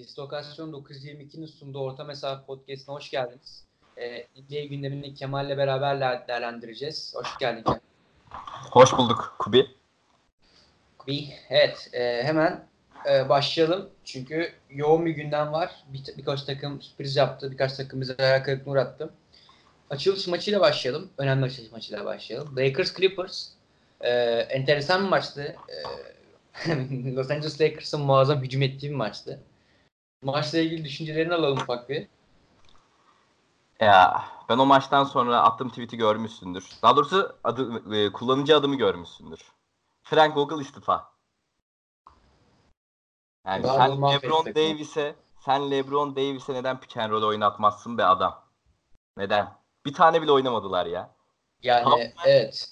Distokasyon 922'nin sunduğu Orta Mesafe Podcast'ına hoş geldiniz. Ee, NBA gündemini Kemal'le beraber değerlendireceğiz. Hoş geldin Kemal. Hoş bulduk Kubi. Kubi, evet. E, hemen e, başlayalım. Çünkü yoğun bir gündem var. Bir, birkaç takım sürpriz yaptı. Birkaç takım bize hayal kırıklığına uğrattı. Açılış maçıyla başlayalım. Önemli açılış maçıyla başlayalım. Lakers Clippers. E, enteresan bir maçtı. E, Los Angeles Lakers'ın muazzam hücum ettiği bir maçtı. Maçla ilgili düşüncelerini alalım ufak bir. Ya ben o maçtan sonra attığım tweet'i görmüşsündür. Daha doğrusu adı, e, kullanıcı adımı görmüşsündür. Frank Vogel istifa. Yani Daha sen LeBron Davis'e sen LeBron Davis'e neden pick and roll oynatmazsın be adam? Neden? Bir tane bile oynamadılar ya. Yani Tamam. evet.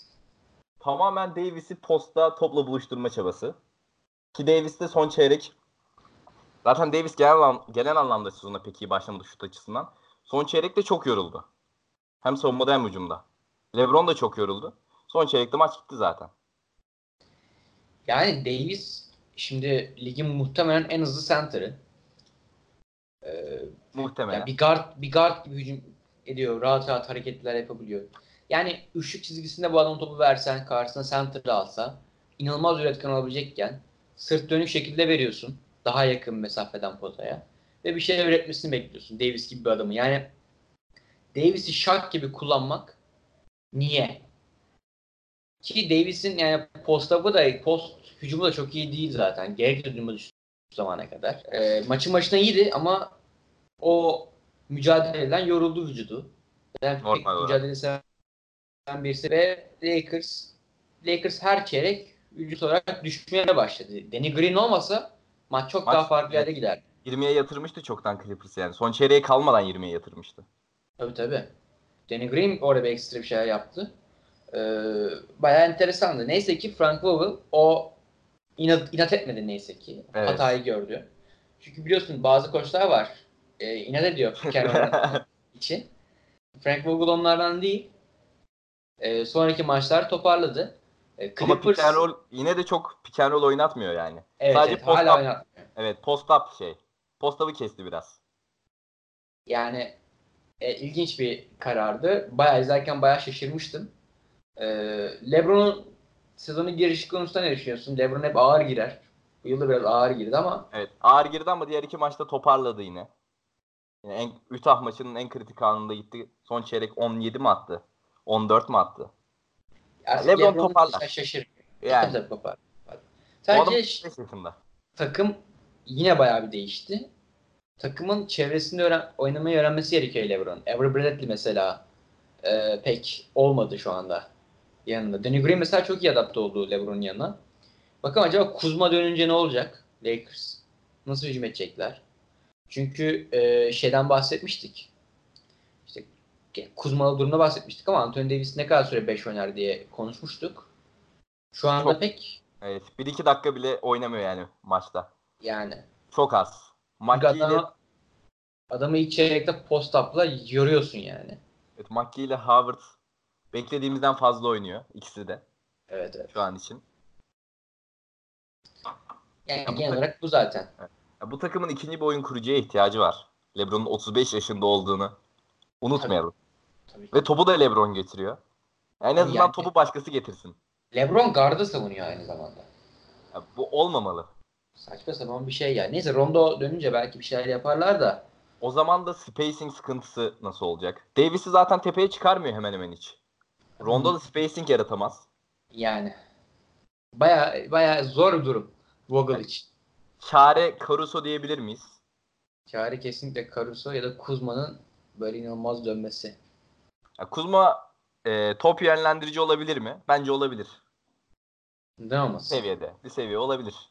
Tamamen Davis'i posta topla buluşturma çabası. Ki Davis de son çeyrek Zaten Davis genel, an- genel anlamda sezona pek iyi başlamadı şut açısından. Son çeyrekte çok yoruldu. Hem savunmada hem hücumda. LeBron da çok yoruldu. Son çeyrekte maç gitti zaten. Yani Davis şimdi ligin muhtemelen en hızlı center'ı. Ee, Muhtemelen. yani bir guard bir guard gibi hücum ediyor. Rahat rahat hareketler yapabiliyor. Yani üçlük çizgisinde bu adamın topu versen karşısına center'ı alsa inanılmaz üretken olabilecekken sırt dönük şekilde veriyorsun. Daha yakın mesafeden potaya. Ve bir şey üretmesini bekliyorsun. Davis gibi bir adamı. Yani Davis'i şak gibi kullanmak niye? Ki Davis'in yani post up'ı da post hücumu da çok iyi değil zaten. Gerek şu zamana kadar. Ee, maçın başına iyiydi ama o mücadeleden yoruldu vücudu. Yani Normal mücadele seven birisi ve Lakers Lakers her çeyrek vücut olarak düşmeye başladı. Danny Green olmasa maç çok Maç- daha farklı yere giderdi. 20'ye yatırmıştı çoktan Clippers yani. Son çeyreğe kalmadan 20'ye yatırmıştı. Tabii tabii. Danny Green orada bir ekstra bir şeyler yaptı. Ee, bayağı enteresandı. Neyse ki Frank Vogel o inat, inat etmedi neyse ki. Evet. Hatayı gördü. Çünkü biliyorsun bazı koçlar var. E, inat ediyor için. Frank Vogel onlardan değil. E, sonraki maçlar toparladı. E, Ama Clippers, pick and roll yine de çok pick and roll oynatmıyor yani. evet, sadece evet, post hala up. Evet post up şey. Post up'ı kesti biraz. Yani e, ilginç bir karardı. Bayağı izlerken bayağı şaşırmıştım. E, LeBron'un sezonu girişi konusunda ne düşünüyorsun? LeBron hep ağır girer. Bu yıl da biraz ağır girdi ama Evet ağır girdi ama diğer iki maçta toparladı yine. Yine en, Utah maçının en kritik anında gitti. Son çeyrek 17 mi attı? 14 mi attı? artık LeBron LeBron toparlar. şaşırmıyor. Yani. Tabii tabii toparlar. Sadece 35 yaşında. takım yine bayağı bir değişti. Takımın çevresinde öğren oynamayı öğrenmesi gerekiyor LeBron. Avery Bradley mesela e, pek olmadı şu anda yanında. Danny Green mesela çok iyi adapte oldu LeBron'un yanına. Bakalım acaba Kuzma dönünce ne olacak Lakers? Nasıl hücum edecekler? Çünkü e, şeyden bahsetmiştik. İşte Kuzma'lı durumda bahsetmiştik ama Anthony Davis ne kadar süre 5 oynar diye konuşmuştuk. Şu anda Çok- pek Evet. 1-2 dakika bile oynamıyor yani maçta. Yani Çok az. Maki ile, adamı, adamı ilk çeyrekte post up'la yoruyorsun yani. evet, Maki ile Howard beklediğimizden fazla oynuyor. ikisi de Evet evet. şu an için. Yani Ya genel olarak bu zaten. Ya bu takımın ikinci bir oyun kurucuya ihtiyacı var. LeBron'un 35 yaşında olduğunu unutmayalım. Tabii. Ve topu da LeBron getiriyor. En azından Yani- topu başkası getirsin. LeBron gardı savunuyor aynı zamanda. Ya bu olmamalı. Saçma sapan bir şey yani. Neyse Rondo dönünce belki bir şeyler yaparlar da. O zaman da spacing sıkıntısı nasıl olacak? Davis'i zaten tepeye çıkarmıyor hemen hemen hiç. Rondo da spacing yaratamaz. Yani baya baya zor bir durum Vogel için. Çare Caruso diyebilir miyiz? Çare kesinlikle Caruso ya da Kuzma'nın böyle inanılmaz dönmesi. Ya Kuzma e, top yönlendirici olabilir mi? Bence olabilir. Neden olmasın? Seviyede. Bir seviye olabilir.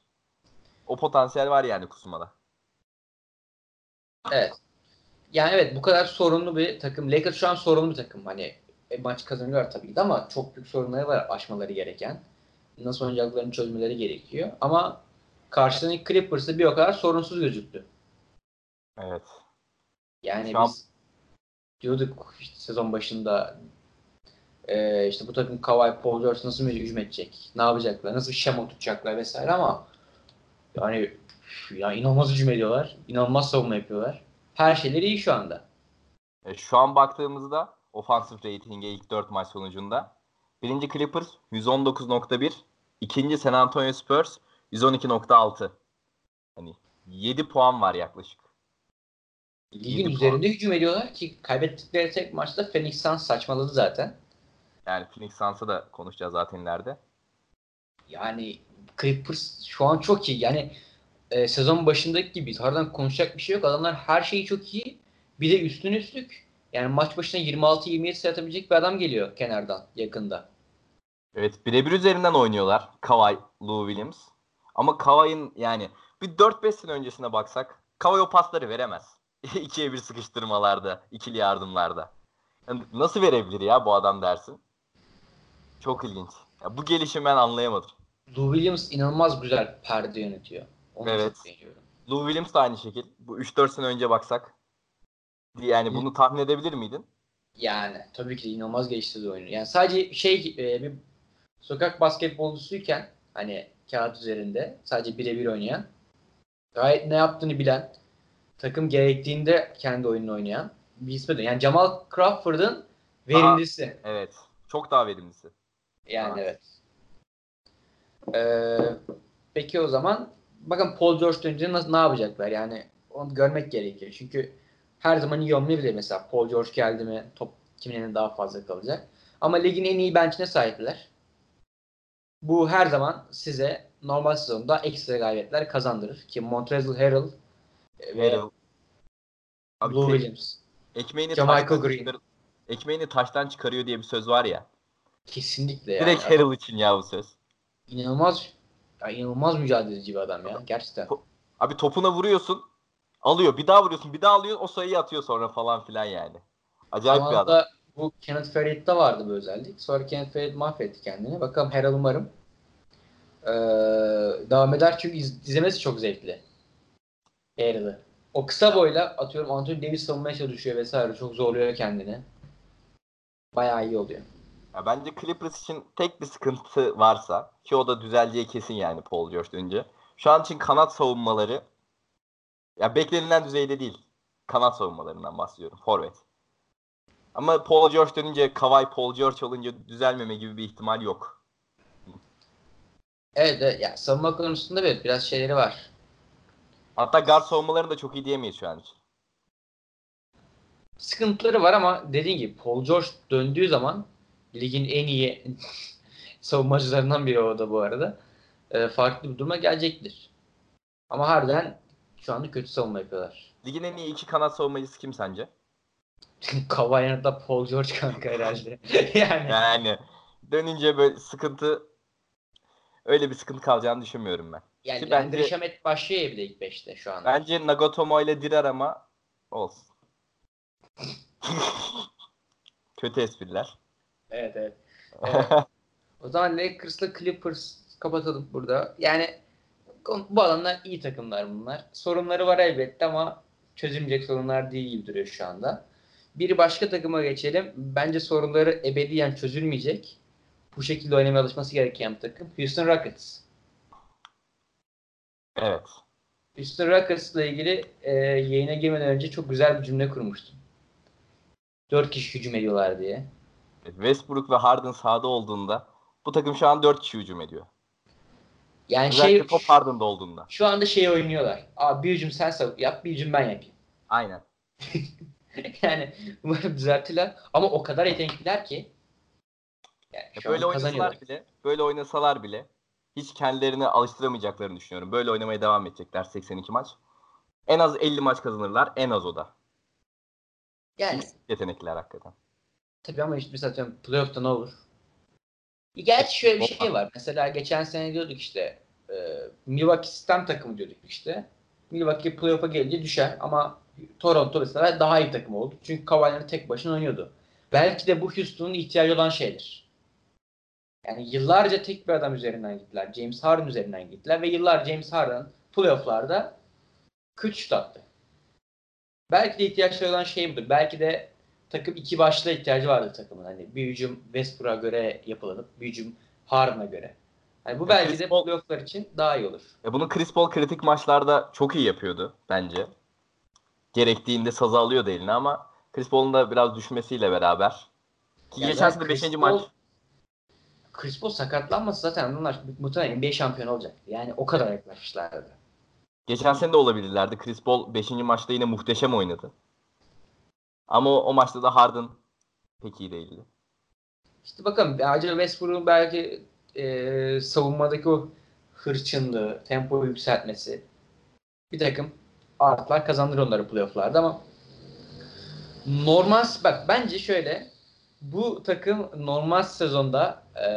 O potansiyel var yani Kuzma'da. Evet. Yani evet bu kadar sorunlu bir takım. Lakers şu an sorunlu bir takım. Hani e, maç kazanıyorlar tabii ki ama çok büyük sorunları var aşmaları gereken. Nasıl oynayacaklarını çözmeleri gerekiyor. Ama karşılarındaki Clippers'ı bir o kadar sorunsuz gözüktü. Evet. Yani Şu an- biz diyorduk işte sezon başında e, işte bu takım Kawhi Paul George nasıl hücum edecek? Ne yapacaklar? Nasıl bir şema tutacaklar vesaire ama yani Ya inanılmaz hücum ediyorlar. İnanılmaz savunma yapıyorlar. Her şeyleri iyi şu anda. E, şu an baktığımızda offensive rating'e ilk 4 maç sonucunda birinci Clippers 119.1, ikinci San Antonio Spurs 112.6. Hani 7 puan var yaklaşık. Ligin üzerinde hücum ediyorlar ki kaybettikleri tek maçta Phoenix Suns saçmaladı zaten. Yani Phoenix Suns'a da konuşacağız zaten ileride. Yani Clippers şu an çok iyi. Yani e, sezon başındaki gibi harbiden konuşacak bir şey yok. Adamlar her şeyi çok iyi. Bir de üstün üstlük. Yani maç başına 26-27 sayı atabilecek bir adam geliyor kenardan yakında. Evet birebir üzerinden oynuyorlar Kawhi, Lou Williams. Ama Kawhi'nin yani bir 4-5 sene öncesine baksak Kawhi o pasları veremez. İkiye bir sıkıştırmalarda, ikili yardımlarda. Yani nasıl verebilir ya bu adam dersin? Çok ilginç. Ya bu gelişimi ben anlayamadım. Lou Williams inanılmaz güzel perde yönetiyor. Onu Evet. çok beğeniyorum. Lou Williams da aynı şekil. Bu 3-4 sene önce baksak. Yani bunu tahmin edebilir miydin? Yani tabii ki de inanılmaz geliştirdi oyunu. Yani sadece şey e, bir sokak basketbolcusuyken hani kağıt üzerinde sadece birebir oynayan gayet ne yaptığını bilen takım gerektiğinde kendi oyununu oynayan bir ismi de. Yani Jamal Crawford'ın verimlisi. Evet. Çok daha verimlisi. Yani Evet. evet. Ee, peki o zaman bakın Paul George dönünce nasıl, ne yapacaklar? Yani onu görmek gerekiyor. Çünkü her zaman iyi olmayabilir. Mesela Paul George geldi mi top kimin elinde daha fazla kalacak. Ama ligin en iyi bench'ine sahipler. Bu her zaman size normal sezonda ekstra galibiyetler kazandırır. Ki Montrezl Harrell ve Harrell. Abi Lou tek- Williams. ekmeğini taştan Green. çıkar- ekmeğini taştan çıkarıyor diye bir söz var ya. Kesinlikle. Direkt Harrell için ya bu söz. İnanılmaz ya inanılmaz mücadeleci bir adam ya. Gerçekten. Abi topuna vuruyorsun. Alıyor. Bir daha vuruyorsun. Bir daha alıyor. O sayıyı atıyor sonra falan filan yani. Acayip bir adam. Zamanında bu Kenneth Farid'de vardı bu özellik. Sonra Kenneth Farid mahvetti kendini. Bakalım Harrell umarım ee, devam eder çünkü iz, izlemesi çok zevkli. Harrell'ı. O kısa boyla atıyorum Anthony Davis savunmaya çalışıyor vesaire. Çok zorluyor kendini. Bayağı iyi oluyor. Ya bence Clippers için tek bir sıkıntı varsa ki o da düzeleceği kesin yani Paul George dönünce. Şu an için kanat savunmaları ya beklenilen düzeyde değil. Kanat savunmalarından bahsediyorum. Forvet. Ama Paul George dönünce Kawhi Paul George olunca düzelmeme gibi bir ihtimal yok. Evet, evet ya savunma konusunda evet biraz şeyleri var. Hatta guard savunmalarını da çok iyi diyemeyiz şu an için. Sıkıntıları var ama dediğin gibi Paul George döndüğü zaman ligin en iyi savunmacılarından biri o da bu arada. Ee, farklı bir duruma gelecektir. Ama harbiden şu anda kötü savunma yapıyorlar. Ligin en iyi iki kanat savunmacısı kim sence? Kawhi Paul George kanka herhalde. yani Yani dönünce böyle sıkıntı öyle bir sıkıntı kalacağını düşünmüyorum ben. yani ki bence- Shamet başlıyor ya bir de ilk 5'te şu anda. Bence Nagatomo ile Dirar ama olsun. Kötü espriler. Evet evet. Evet. O zaman Lakers'la Clippers kapatalım burada. Yani bu adamlar iyi takımlar bunlar. Sorunları var elbette ama çözülmeyecek sorunlar değil gibi duruyor şu anda. Bir başka takıma geçelim. Bence sorunları ebediyen çözülmeyecek. Bu şekilde oynamaya alışması gereken bir takım. Houston Rockets. Evet. Houston Rockets'la ilgili e, yayına girmeden önce çok güzel bir cümle kurmuştum. Dört kişi hücum ediyorlar diye. Westbrook ve Harden sahada olduğunda bu takım şu an 4 kişi hücum ediyor. Yani Özellikle şey top Harden'da olduğunda. şu anda şey oynuyorlar. Abi bir hücum sen sav- yap, bir hücum ben yapayım. Aynen. yani umarım düzeltirler. Ama o kadar yetenekliler ki. Yani Ya böyle oynasalar bile, böyle oynasalar bile hiç kendilerini alıştıramayacaklarını düşünüyorum. Böyle oynamaya devam edecekler 82 maç. En az 50 maç kazanırlar. En az o da. Yani Yetenekliler hakikaten. Tabii ama işte mesela atıyorum playoff'ta ne olur? Gerçi şöyle bir şey var. Mesela geçen sene diyorduk işte e, Milwaukee sistem takımı diyorduk işte. Milwaukee playoff'a gelince düşer ama Toronto mesela daha iyi takım oldu. Çünkü Kawhi'leri tek başına oynuyordu. Belki de bu Houston'un ihtiyacı olan şeydir. Yani yıllarca tek bir adam üzerinden gittiler. James Harden üzerinden gittiler ve yıllar James Harden playoff'larda kötü şut attı. Belki de ihtiyaçları olan şey budur. Belki de takım iki başlığa ihtiyacı vardı takımın. Hani bir hücum Westbrook'a göre yapılanıp bir hücum Harden'a göre. Hani bu Ya belki Chris de Paul- playofflar için daha iyi olur. E bunu Chris Paul kritik maçlarda çok iyi yapıyordu bence. Gerektiğinde sazı alıyordu eline ama Chris Paul'un da biraz düşmesiyle beraber. Ki Ya geçen sene Chris 5. Paul- maç Chris Paul sakatlanmasa zaten onlar muhtemelen NBA şampiyonu olacak. Yani o kadar yaklaşmışlardı. geçen sene de olabilirlerdi. Chris Paul 5. maçta yine muhteşem oynadı. Ama o, o maçta da Harden pek iyi değildi. İşte bakalım acaba Westbrook'un belki e, savunmadaki o hırçınlığı, tempoyu yükseltmesi bir takım artılar kazandırır onları playofflarda ama normal bak bence şöyle bu takım normal sezonda e,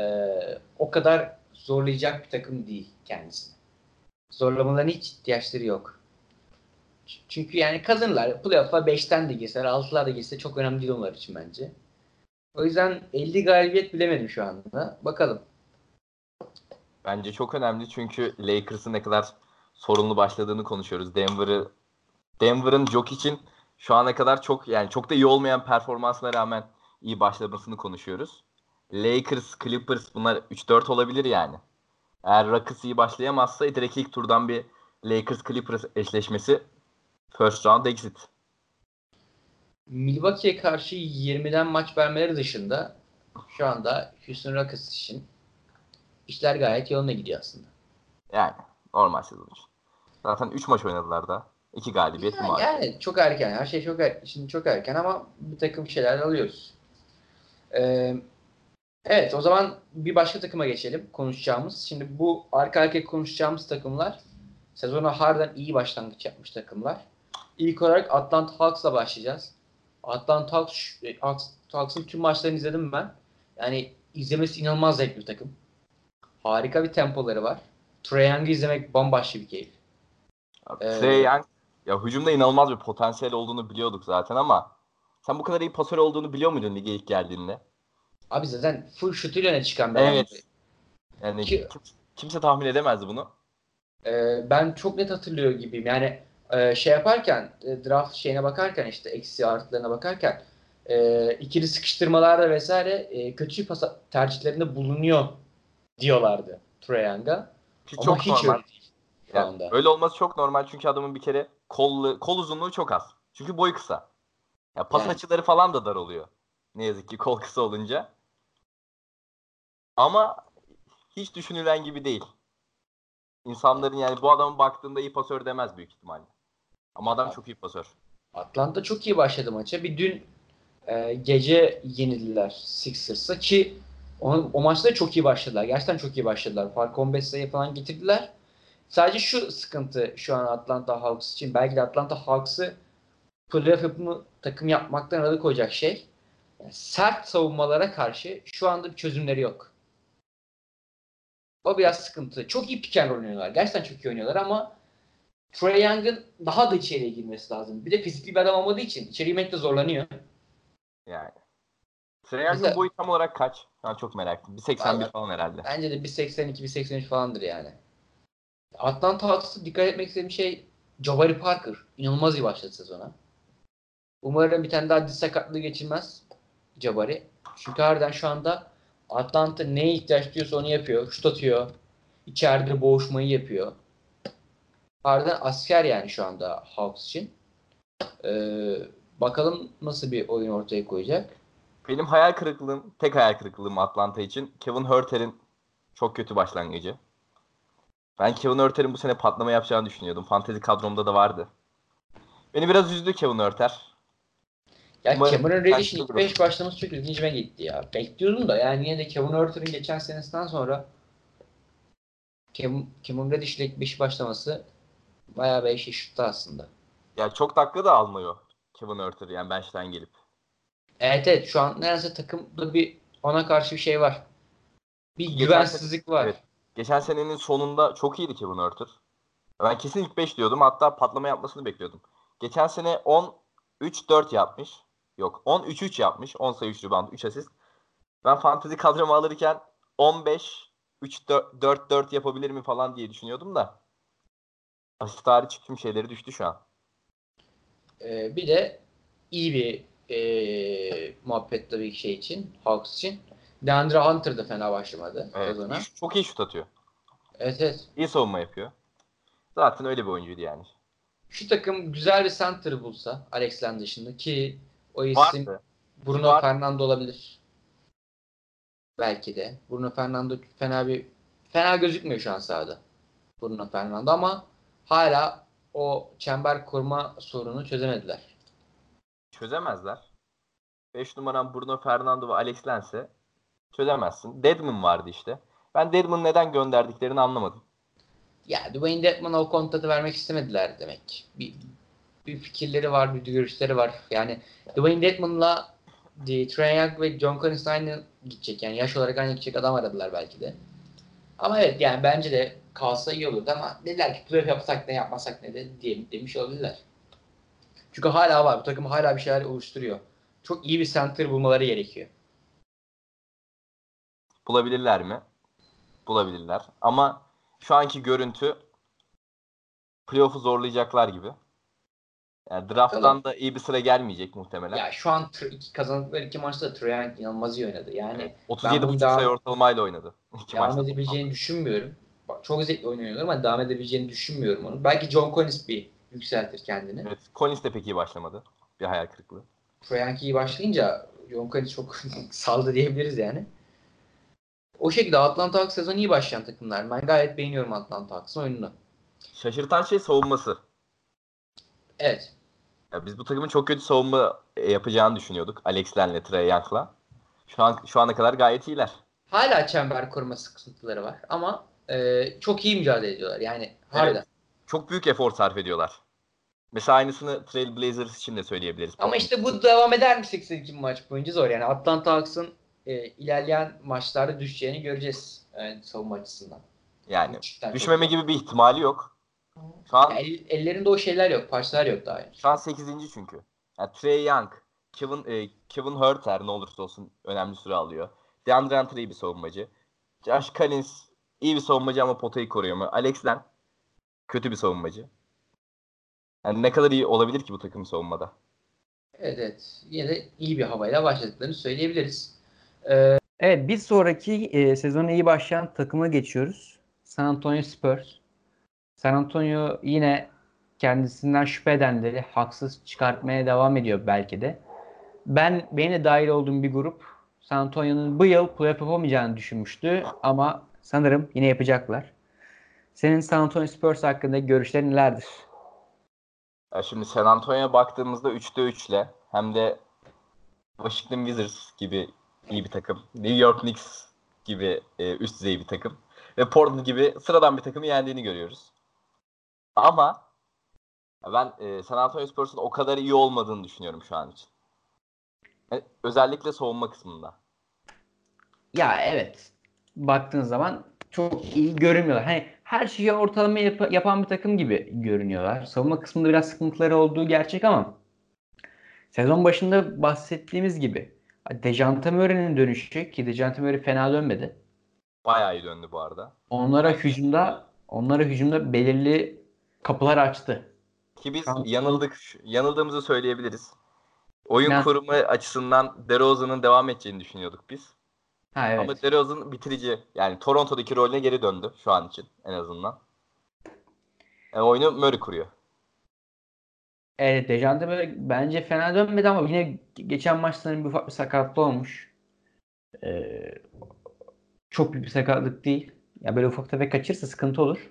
o kadar zorlayacak bir takım değil kendisini. Zorlamaların hiç ihtiyaçları yok. Çünkü yani kazanırlar. Playoff'a 5'ten de girseler, 6'lar da girse çok önemli değil onlar için bence. O yüzden 50 galibiyet bilemedim şu anda. Bakalım. Bence çok önemli çünkü Lakers'ın ne kadar sorunlu başladığını konuşuyoruz. Denver'ı Denver'ın Jokic'in şu ana kadar çok yani çok da iyi olmayan performansına rağmen iyi başlamasını konuşuyoruz. Lakers, Clippers bunlar 3-4 olabilir yani. Eğer Rockets iyi başlayamazsa direkt ilk turdan bir Lakers Clippers eşleşmesi first round exit. Milwaukee'ye karşı 20'den maç vermeleri dışında şu anda Houston Rockets için işler gayet yoluna gidiyor aslında. Yani normal sezon için. Zaten 3 maç oynadılar da. 2 galibiyet Yani, mağlubiyet. yani çok erken. Her şey çok er, şimdi çok erken ama bir takım şeyler alıyoruz. Ee, evet o zaman bir başka takıma geçelim konuşacağımız. Şimdi bu arka arkaya konuşacağımız takımlar sezona harbiden iyi başlangıç yapmış takımlar. İlk olarak Atlanta Hawks'la başlayacağız. Atlanta Hawks, e, Hawks, Hawks'ın tüm maçlarını izledim ben. Yani izlemesi inanılmaz zevkli bir takım. Harika bir tempoları var. Trae Young'ı izlemek bambaşka bir keyif. Ee, Young ya hücumda inanılmaz bir potansiyel olduğunu biliyorduk zaten ama sen bu kadar iyi pasör olduğunu biliyor muydun lige ilk geldiğinde? Abi zaten full şutuyla öne çıkan bir. Evet. Yani Ki- kim- kimse tahmin edemezdi bunu. Ee, ben çok net hatırlıyor gibiyim. Yani e, şey yaparken e, draft şeyine bakarken işte eksi artılarına bakarken e, ikili sıkıştırmalarda vesaire e, kötü pas tercihlerinde bulunuyor diyorlardı. Ki Ama çok hiç normal. öyle değil Yani öyle olması çok normal çünkü adamın bir kere kol, kol uzunluğu çok az. Çünkü boyu kısa. Ya pas Yani. açıları falan da dar oluyor. Ne yazık ki kol kısa olunca. Ama hiç düşünülen gibi değil. İnsanların yani bu adamın baktığında iyi pasör demez büyük ihtimalle. Ama adam çok iyi pasör. Atlanta çok iyi başladı maça. Bir dün e, gece yenildiler Sixers'a ki o, o maçta çok iyi başladılar. Gerçekten çok iyi başladılar. Fark 15 sayı falan getirdiler. Sadece şu sıkıntı şu an Atlanta Hawks için. Belki de Atlanta Hawks'ı playoff yapımı takım yapmaktan alıkoyacak şey yani sert savunmalara karşı şu anda bir çözümleri yok. O biraz sıkıntı. Çok iyi roll oynuyorlar. Gerçekten çok iyi oynuyorlar ama Trae Young'ın daha da içeriye girmesi lazım. Bir de fizikli bir adam olmadığı için içeri girmekte zorlanıyor. Yani. Trae Young'ın boyu tam olarak kaç? Ben çok merak ettim. 1.81 Vallahi- falan herhalde. Bence de 1.82 1.83 falandır yani. Atlanta Hawks'a dikkat etmek istediğim şey Jabari Parker. İnanılmaz iyi başladı sezona. Umarım bir tane daha diz sakatlığı geçirmez Jabari. Çünkü harbiden şu anda Atlanta neye ihtiyaç duyuyorsa onu yapıyor. Şut atıyor. İçeride boğuşmayı yapıyor. Harbiden asker yani şu anda Hawks için. Ee, bakalım nasıl bir oyun ortaya koyacak. Benim hayal kırıklığım, tek hayal kırıklığım Atlanta için Kevin Herter'in çok kötü başlangıcı. Ben Kevin Herter'in bu sene patlama yapacağını düşünüyordum. Fantezi kadromda da vardı. Beni biraz üzdü Kevin Herter. Ya Umarım Cameron Reddish'in ilk kaçtı 5 başlaması çok ilginçime gitti ya. Bekliyordum da yani yine de Kevin Herter'ın geçen senesinden sonra Kevin, Kevin Reddish'le ilk 5 başlaması bayağı bir işi şuttu aslında. Ya çok dakika da almıyor Kevin Herter yani bench'ten gelip. Evet evet şu an neredeyse takımda bir ona karşı bir şey var. Bir Geçen güvensizlik var. evet. Geçen senenin sonunda çok iyiydi Kevin Herter. Ben kesin ilk 5 diyordum. Hatta patlama yapmasını bekliyordum. Geçen sene 10 3-4 yapmış. Yok 10-3-3 yapmış. 10 sayı 3 rebound 3 asist. Ben fantezi kadromu alırken 15 3-4 yapabilir mi falan diye düşünüyordum da. Asist hariç tüm şeyleri düştü şu an. Ee, bir de iyi bir ee, muhabbet tabii şey için, Hawks için. DeAndre Hunter da fena başlamadı Evet. sezona. Çok iyi şut atıyor. Evet evet. İyi savunma yapıyor. Zaten öyle bir oyuncuydu yani. Şu takım güzel bir center bulsa Alex Len dışında ki o isim Vardı. Bruno Var. Fernando olabilir. Belki de. Bruno Fernando fena bir fena gözükmüyor şu an sahada. Bruno Fernando ama hala o çember kurma sorunu çözemediler. Çözemezler. 5 numaram Bruno Fernando ve Alex Lens'e çözemezsin. Deadman vardı işte. Ben Deadman'ı neden gönderdiklerini anlamadım. Ya Dwayne Dedman'a o kontratı vermek istemediler demek. Bir, bir fikirleri var, bir görüşleri var. Yani Dwayne Dedman'la de, Trae Young ve John Collins aynı gidecek. Yani yaş olarak aynı gidecek adam aradılar belki de. Ama evet yani bence de kalsa iyi olurdu ama dediler ki playoff yapsak ne yapmasak ne de diye, demiş olabilirler. Çünkü hala var. Bu takım hala bir şeyler oluşturuyor. Çok iyi bir center bulmaları gerekiyor. Bulabilirler mi? Bulabilirler. Ama şu anki görüntü playoff'u zorlayacaklar gibi. Yani draft'tan Bakalım. da iyi bir sıra gelmeyecek muhtemelen. Ya şu an iki, kazandıkları iki maçta Trae Young inanılmaz iyi oynadı. Yani Evet, ben 37,5 bunu sayı daha- ortalamayla oynadı. İki devam maçta. edebileceğini düşünmüyorum. Çok zevkli oynuyorlar ama devam edebileceğini düşünmüyorum onu. Belki John Collins bir yükseltir kendini. Evet, Collins de pek iyi başlamadı. Bir hayal kırıklığı. Young iyi başlayınca John Collins çok saldı diyebiliriz yani. O şekilde Atlanta Hawks sezonu iyi başlayan takımlar. Ben gayet beğeniyorum Atlanta Hawks'ın oyununu. Şaşırtan şey savunması. Evet. Ya biz bu takımın çok kötü savunma e, yapacağını düşünüyorduk. Alex Len'le, Trae Young'la. Şu an şu ana kadar gayet iyiler. Hala çember kurma sıkıntıları var ama e, çok iyi mücadele ediyorlar. Yani harbiden. Çok büyük efor sarf ediyorlar. Mesela aynısını Trail Blazers için de söyleyebiliriz. Ama işte bu devam eder mi 82 maç boyunca zor. Yani Atlanta Hawks'ın e, ilerleyen maçlarda düşeceğini göreceğiz yani savunma açısından. yani Cidden düşmeme çok- gibi bir ihtimali yok. Şu an Yani el- ellerinde o şeyler yok, parçalar yok daha henüz. şu an 8. çünkü. Yani Trae Young, Kevin e, Kevin Huerter ne olursa olsun önemli süre alıyor. DeAndre Hunter iyi bir savunmacı. Josh Collins iyi bir savunmacı ama potayı koruyor mu? Alex Len kötü bir savunmacı. Yani ne kadar iyi olabilir ki bu takım savunmada? Evet evet. Yine de iyi bir havayla başladıklarını söyleyebiliriz. Evet bir sonraki e, sezona iyi başlayan takıma geçiyoruz. San Antonio Spurs. San Antonio yine kendisinden şüphe edenleri haksız çıkartmaya devam ediyor belki de. Ben benim de dahil olduğum bir grup San Antonio'nun bu yıl playoff yapamayacağını düşünmüştü ama sanırım yine yapacaklar. Senin San Antonio Spurs hakkındaki görüşlerin nelerdir? Ya şimdi San Antonio'ya baktığımızda 3'te 3 ile hem de Washington Wizards gibi iyi bir takım, New York Knicks gibi e, üst düzey bir takım ve Portland gibi sıradan bir takımı yendiğini görüyoruz. Ama ben e, San Antonio Spurs'un o kadar iyi olmadığını düşünüyorum şu an için. E, özellikle savunma kısmında. Ya evet. Baktığın zaman çok iyi görünmüyorlar. Hani her şeyi ortalama yap- yapan bir takım gibi görünüyorlar. Savunma kısmında biraz sıkıntıları olduğu gerçek ama sezon başında bahsettiğimiz gibi Dejante Murray'nin dönüşü ki Dejante Murray fena dönmedi. Bayağı iyi döndü bu arada. Onlara hücumda onlara hücumda belirli kapılar açtı. Ki biz Tamam. yanıldık, yanıldığımızı söyleyebiliriz. Oyun Ben- kurumu açısından DeRozan'ın devam edeceğini düşünüyorduk biz. Ha evet. Ama DeRozan bitirici. Yani Toronto'daki rolüne geri döndü şu an için en azından. Yani oyunu Murray kuruyor. Evet Dejante Murray bence fena dönmedi ama yine geçen maçların bir ufak bir sakatlığı olmuş. Ee, çok büyük bir sakatlık değil. Ya böyle ufak tefek kaçırsa sıkıntı olur.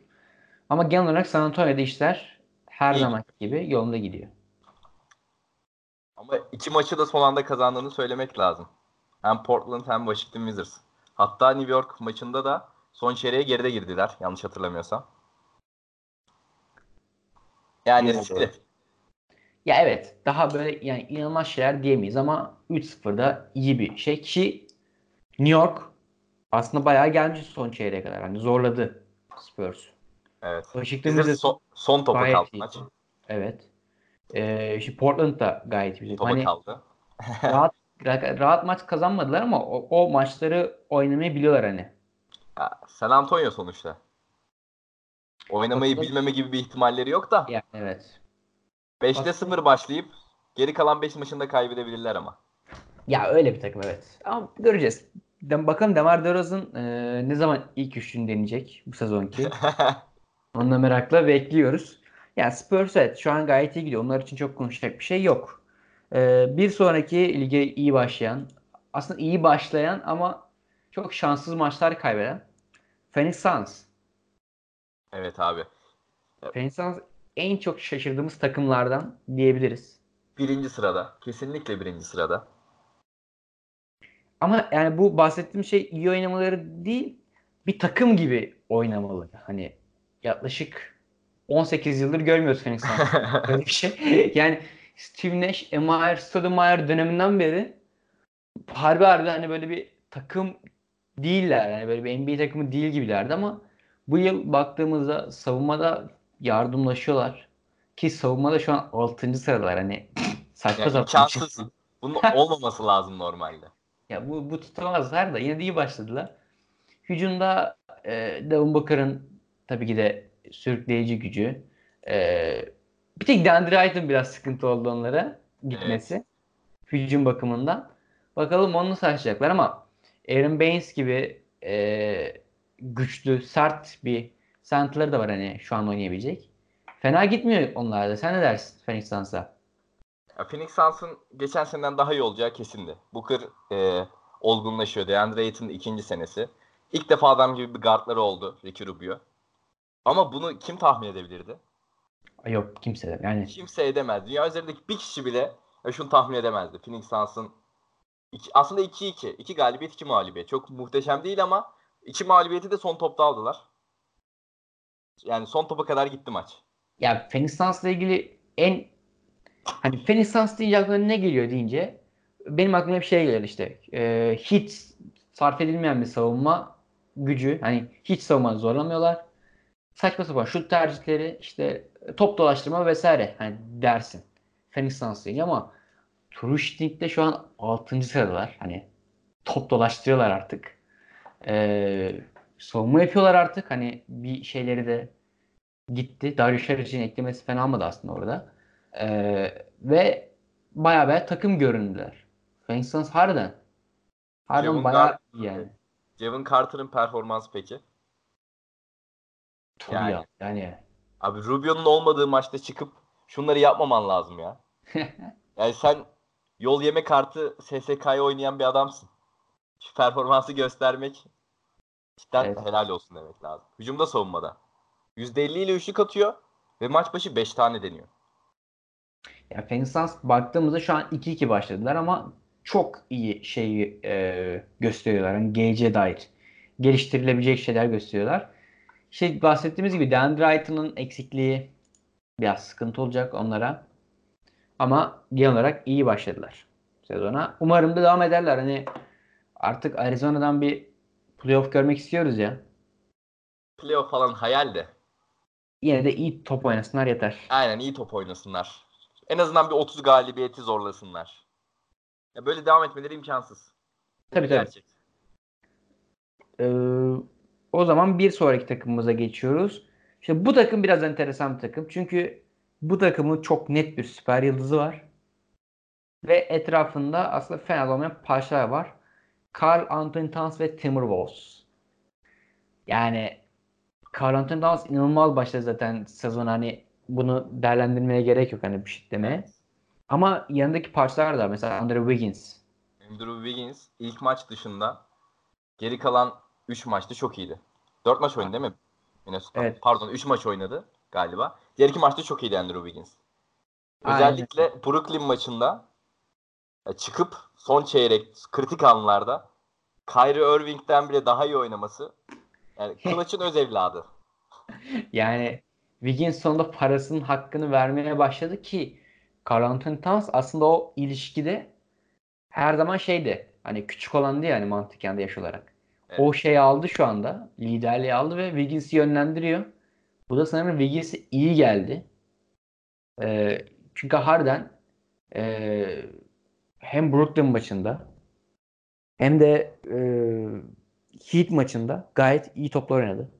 Ama genel olarak San Antonio'da işler her İyi. zaman gibi yolunda gidiyor. Ama iki maçı da son anda kazandığını söylemek lazım. Hem Portland hem Washington Wizards. Hatta New York maçında da son çeyreğe geride girdiler yanlış hatırlamıyorsam. Yani riskli. Ya evet daha böyle yani inanılmaz şeyler diyemeyiz ama 3-0'da iyi bir şey ki New York aslında bayağı gelmiş son çeyreğe kadar. Hani zorladı Spurs. Evet. Washington Wizards Wizards son, son topa kaldı maç. Evet. Ee, işte Portland da gayet güzel. Topa Hani kaldı. rahat rahat maç kazanmadılar ama o, o maçları oynamayı biliyorlar hani. Ya, San Antonio sonuçta. Oynamayı Katılıyorum. bilmeme gibi bir ihtimalleri yok da. Yani evet. 5'te 0 başlayıp geri kalan 5 maçında kaybedebilirler ama. Ya öyle bir takım evet. Ama göreceğiz. de, bakalım Demar DeRozan e, ne zaman ilk üçlüğünü deneyecek bu sezonki. Onu da merakla bekliyoruz. Yani Spurs evet şu an gayet iyi gidiyor. Onlar için çok konuşacak bir şey yok. Ee, bir sonraki lige iyi başlayan, aslında iyi başlayan ama çok şanssız maçlar kaybeden Phoenix Suns. evet abi. Phoenix Suns en çok şaşırdığımız takımlardan diyebiliriz. Birinci sırada. Kesinlikle birinci sırada. Ama yani bu bahsettiğim şey iyi oynamaları değil, bir takım gibi oynamalı. Hani yaklaşık 18 yıldır görmüyoruz Phoenix Suns. Böyle bir şey. Yani Steve Nash, Emile Stoudemire döneminden beri harbi harbi hani böyle bir takım değiller. Yani böyle bir NBA takımı değil gibilerdi ama bu yıl baktığımızda savunmada yardımlaşıyorlar. Ki savunmada şu an 6. sıradalar. Hani saçma Yani sapan. bir şey. Bunun olmaması lazım normalde. Ya bu, bu tutamazlar da yine de iyi başladılar. Hücumda e, Devin Booker'ın tabii ki de sürükleyici gücü. E, bir tek DeAndre Ayton biraz sıkıntı oldu onlara gitmesi. Hücum bakımından. Bakalım onu nasıl ama Aaron Baines gibi e, güçlü, sert bir center'ları da var hani şu an oynayabilecek. Fena gitmiyor onlar da. Sen ne dersin Phoenix Suns'a? Phoenix Suns'ın geçen seneden daha iyi olacağı kesindi. Booker e, olgunlaşıyor. DeAndre Ayton'ın ikinci senesi. İlk defa adam gibi bir guardları oldu Ricky Rubio. Ama bunu kim tahmin edebilirdi? Yok kimse de. Yani Kimse edemez. Dünya üzerindeki bir kişi bile ya şunu tahmin edemezdi. Phoenix Suns'ın iki- aslında 2-2. 2 galibiyet 2 mağlubiyet. Çok muhteşem değil ama iki mağlubiyeti de son topta aldılar. Yani son topa kadar gitti maç. Ya Phoenix Suns'la ilgili en hani Phoenix Suns deyince aklına ne geliyor deyince benim aklıma hep şey geliyor işte e, hiç sarf edilmeyen bir savunma gücü hani hiç savunma zorlamıyorlar saçma sapan şut tercihleri işte top dolaştırma vesaire hani dersin Phoenix Suns deyince ama Shooting'de şu an 6. sıradalar hani top dolaştırıyorlar artık e, savunma yapıyorlar artık hani bir şeyleri de gitti. Darius Saric'in eklemesi fena olmadı aslında orada. Ee, ve bayağı bayağı takım göründüler. Phoenix Suns harbiden. Harbiden Javon bayağı iyi yani. Jevon Carter'ın performansı peki? Tabii Yani. ya. Yani. Abi Rubio'nun olmadığı maçta çıkıp şunları yapmaman lazım ya. Yani sen yol yeme kartı SSK'ya oynayan bir adamsın. Şu performansı göstermek cidden Evet. helal olsun demek lazım. Hücumda savunmada. %50 ile üçlük atıyor ve maç başı 5 tane deniyor. ya Phoenix Suns baktığımızda şu an 2-2 başladılar ama çok iyi şeyi e, gösteriyorlar. Hani geleceğe dair. Geliştirilebilecek şeyler gösteriyorlar. İşte bahsettiğimiz gibi DeAndre eksikliği biraz sıkıntı olacak onlara. Ama genel olarak iyi başladılar sezona. Umarım da devam ederler. Hani artık Arizona'dan bir playoff görmek istiyoruz ya. Playoff falan hayal de. Yine de iyi top oynasınlar yeter. Aynen iyi top oynasınlar. En azından bir 30 galibiyeti zorlasınlar. Ya böyle devam etmeleri imkansız. Tabii, tabii. gerçek. Ee, o zaman bir sonraki takımımıza geçiyoruz. İşte bu takım biraz enteresan bir takım. Çünkü bu takımın çok net bir süper yıldızı var. Ve etrafında aslında fena olmayan parçalar var. Carl Anthony Towns ve Timberwolves. Yani Carl Anthony Towns inanılmaz başladı zaten sezon hani bunu değerlendirmeye gerek yok hani bir şey demeye. Ama yanındaki parçalar da mesela Andrew Wiggins. Andrew Wiggins ilk maç dışında geri kalan 3 maçta çok iyiydi. 4 maç oynadı değil mi? Minnesota. Evet. Pardon 3 maç oynadı galiba. Diğer iki maçta çok iyiydi Andrew Wiggins. Aynen. Özellikle Brooklyn maçında e, çıkıp son çeyrek kritik anlarda Kyrie Irving'den bile daha iyi oynaması yani Kılıç'ın öz evladı. Yani Wiggins sonunda parasının hakkını vermeye başladı ki Karl Anthony Towns aslında o ilişkide her zaman şeydi. Hani küçük olan diye hani mantıken de yaş olarak. Evet. O şeyi aldı şu anda. Liderliği aldı ve Wiggins'i yönlendiriyor. Bu da sanırım Wiggins'e iyi geldi. Ee, çünkü Harden ee, hem Brooklyn maçında hem de ee, Heat maçında gayet iyi toplar oynadı.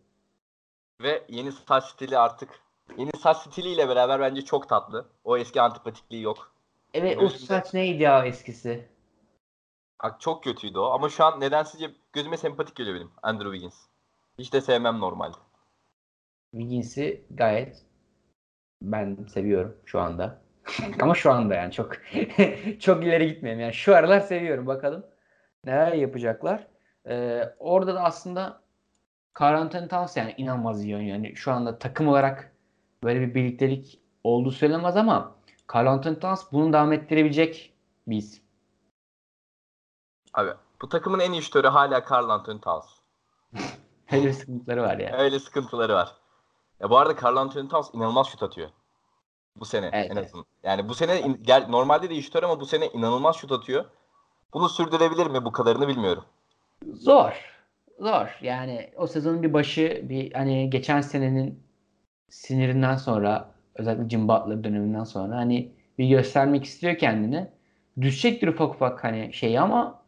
Ve yeni saç stili artık yeni saç stiliyle beraber bence çok tatlı. O eski antipatikliği yok. Evet o Gözümde- saç neydi ya eskisi? Çok kötüydü o ama şu an nedensizce gözüme sempatik geliyor benim Andrew Wiggins. Hiç de sevmem normalde. Wiggins'i gayet ben seviyorum şu anda. Ama şu anda yani çok çok ileri gitmeyelim. Yani şu aralar seviyorum. Bakalım neler yapacaklar. Ee, orada da aslında Karl Anthony Towns yani inanılmaz iyi oynuyor. Yani şu anda takım olarak böyle bir birliktelik olduğu söylemez ama Karl Anthony Towns bunu devam ettirebilecek bir isim. Abi bu takımın en iyi şutörü hala Karl Anthony Towns. Öyle bir sıkıntıları var yani. Öyle sıkıntıları var. Ya bu arada Karl Anthony Towns inanılmaz şut atıyor. Bu sene Evet, en evet. azından. Yani bu sene in- gel, normalde de iyi şutör ama bu sene inanılmaz şut atıyor. Bunu sürdürebilir mi bu kadarını bilmiyorum. Zor. Zor. Yani o sezonun bir başı bir hani geçen senenin sinirinden sonra özellikle Jim Butler döneminden sonra hani bir göstermek istiyor kendini. Düşecektir ufak ufak hani şey ama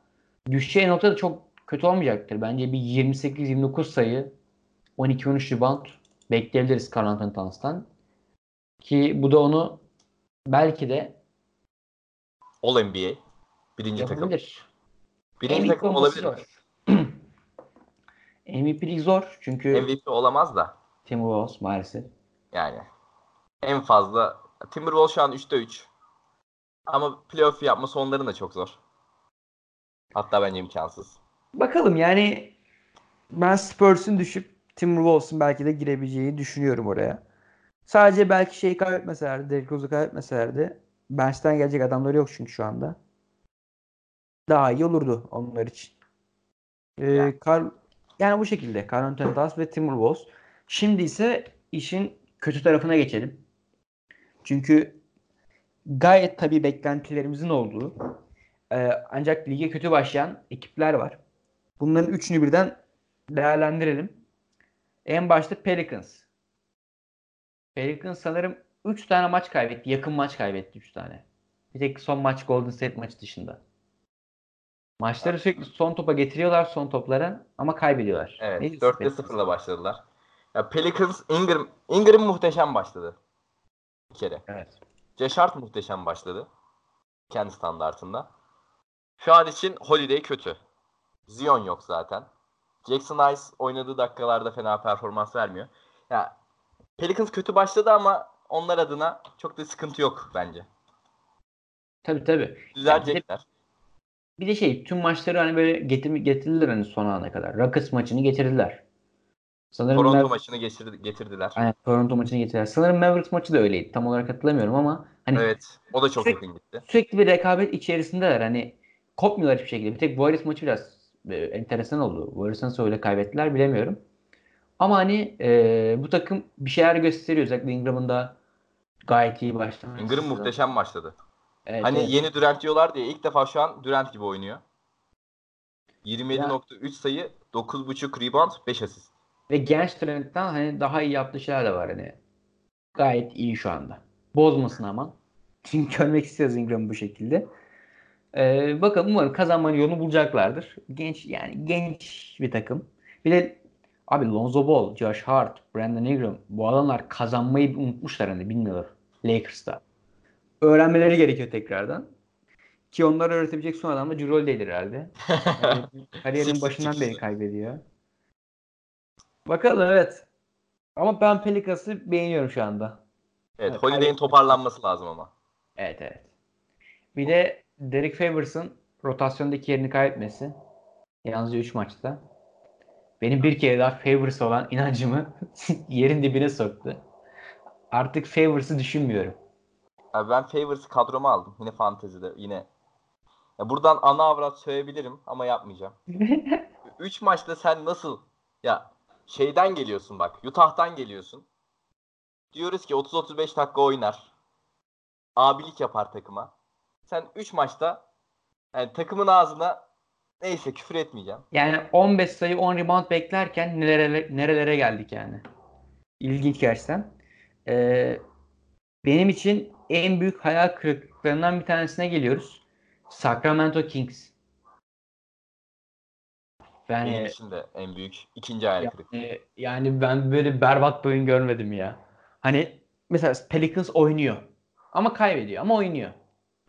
düşeceği nokta da çok kötü olmayacaktır. Bence bir 28-29 sayı 12-13 rebound bekleyebiliriz Karl Anthony Towns'tan. Ki bu da onu belki de All NBA. Birinci takım. yapabilir. Birinci MVP takım olabilir. zor. MVP'lik zor çünkü MVP olamaz da. Timberwolves maalesef. Yani en fazla Timberwolves şu an 3'te 3. Ama playoff yapması onların da çok zor. Hatta bence imkansız. Bakalım yani ben Spurs'un düşüp Timberwolves'un belki de girebileceğini düşünüyorum oraya. Sadece belki şeyi kaybetmeselerdi, Derrick Rose'u kaybetmeselerdi. Bench'ten gelecek adamları yok çünkü şu anda. Daha iyi olurdu onlar için. Ee, Yani. Karl- yani bu şekilde. Karl Anthony Towns ve Timberwolves. Şimdi ise işin kötü tarafına geçelim. Çünkü gayet tabii beklentilerimizin olduğu ee, ancak lige kötü başlayan ekipler var. Bunların üçünü birden değerlendirelim. En başta Pelicans. Pelicans sanırım 3 tane maç kaybetti. Yakın maç kaybetti 3 tane. Bir tek son maç Golden State maçı dışında. Maçları sürekli son topa getiriyorlar son toplara ama kaybediyorlar. Evet. diyorsun 4'te Pelicans? 0'la başladılar. Ya Pelicans Ingram Ingram muhteşem başladı. Bir kere. Evet. Hart muhteşem başladı. Kendi standartında. Şu an için Holiday kötü. Zion yok zaten. Jackson Ice oynadığı dakikalarda fena performans vermiyor. Ya Pelicans kötü başladı ama onlar adına çok da sıkıntı yok bence. Tabii tabii. Düzelecekler. Bir de şey tüm maçları hani böyle getir, getirdiler hani son ana kadar. Rockets maçını getirdiler. Sanırım Toronto Mav- maçını geçirdi- getirdiler. Aynen, Toronto maçını getirdiler. Sanırım Mavericks maçı da öyleydi. Tam olarak hatırlamıyorum ama hani Evet. O da çok Sürekli- yakın gitti. sürekli bir rekabet içerisindeler. Hani kopmuyorlar hiçbir şekilde. Bir tek Warriors maçı biraz e, enteresan oldu. Nasıl öyle kaybettiler bilemiyorum. Ama hani e, bu takım bir şeyler gösteriyor. Özellikle Ingram'ın da gayet iyi başlaması. Ingram muhteşem başladı. Evet, Hani evet. yeni Durant diyorlar diye ilk defa şu an Durant gibi oynuyor. 27.3 sayı, 9.5 rebound, 5 asist. Ve genç Durant'tan hani daha iyi yaptığı şeyler de var hani. Gayet iyi şu anda. Bozmasın ama. Çünkü görmek istiyoruz Ingram'ı bu şekilde. Ee, bakalım umarım kazanmanın yolunu bulacaklardır. Genç yani genç bir takım. Bir de abi Lonzo Ball, Josh Hart, Brandon Ingram bu adamlar kazanmayı unutmuşlar hani bilmiyorlar Lakers'ta. Öğrenmeleri gerekiyor tekrardan. Ki onları öğretebilecek son adam da Drew Holiday'dir herhalde. Yani kariyerin başından beri kaybediyor. Bakalım evet. Ama ben Pelicans'ı beğeniyorum şu anda. Evet, Evet, Holiday'in toparlanması lazım ama. Evet evet. Bir de Derek Favors'ın rotasyondaki yerini kaybetmesi. Yalnızca 3 maçta. Benim bir kere daha Favors olan inancımı yerin dibine soktu. Artık Favors'ı düşünmüyorum. Abi ben Favors'ı kadroma aldım. Yine fantezide. Yine. Ya buradan ana avrat söyleyebilirim ama yapmayacağım. 3 maçta sen nasıl ya şeyden geliyorsun bak. Utah'tan geliyorsun. Diyoruz ki 30-35 dakika oynar. Abilik yapar takıma. Sen 3 maçta yani takımın ağzına neyse küfür etmeyeceğim. Yani 15 sayı 10 rebound beklerken nerelere, nerelere geldik yani. İlginç gerçekten. Ee, benim için en büyük hayal kırıklıklarından bir tanesine geliyoruz. Sacramento Kings. Benim Yani, için de en büyük ikinci hayal kırıklığı. yani ben böyle berbat bir oyun görmedim ya. Hani mesela Pelicans oynuyor. Ama kaybediyor ama oynuyor.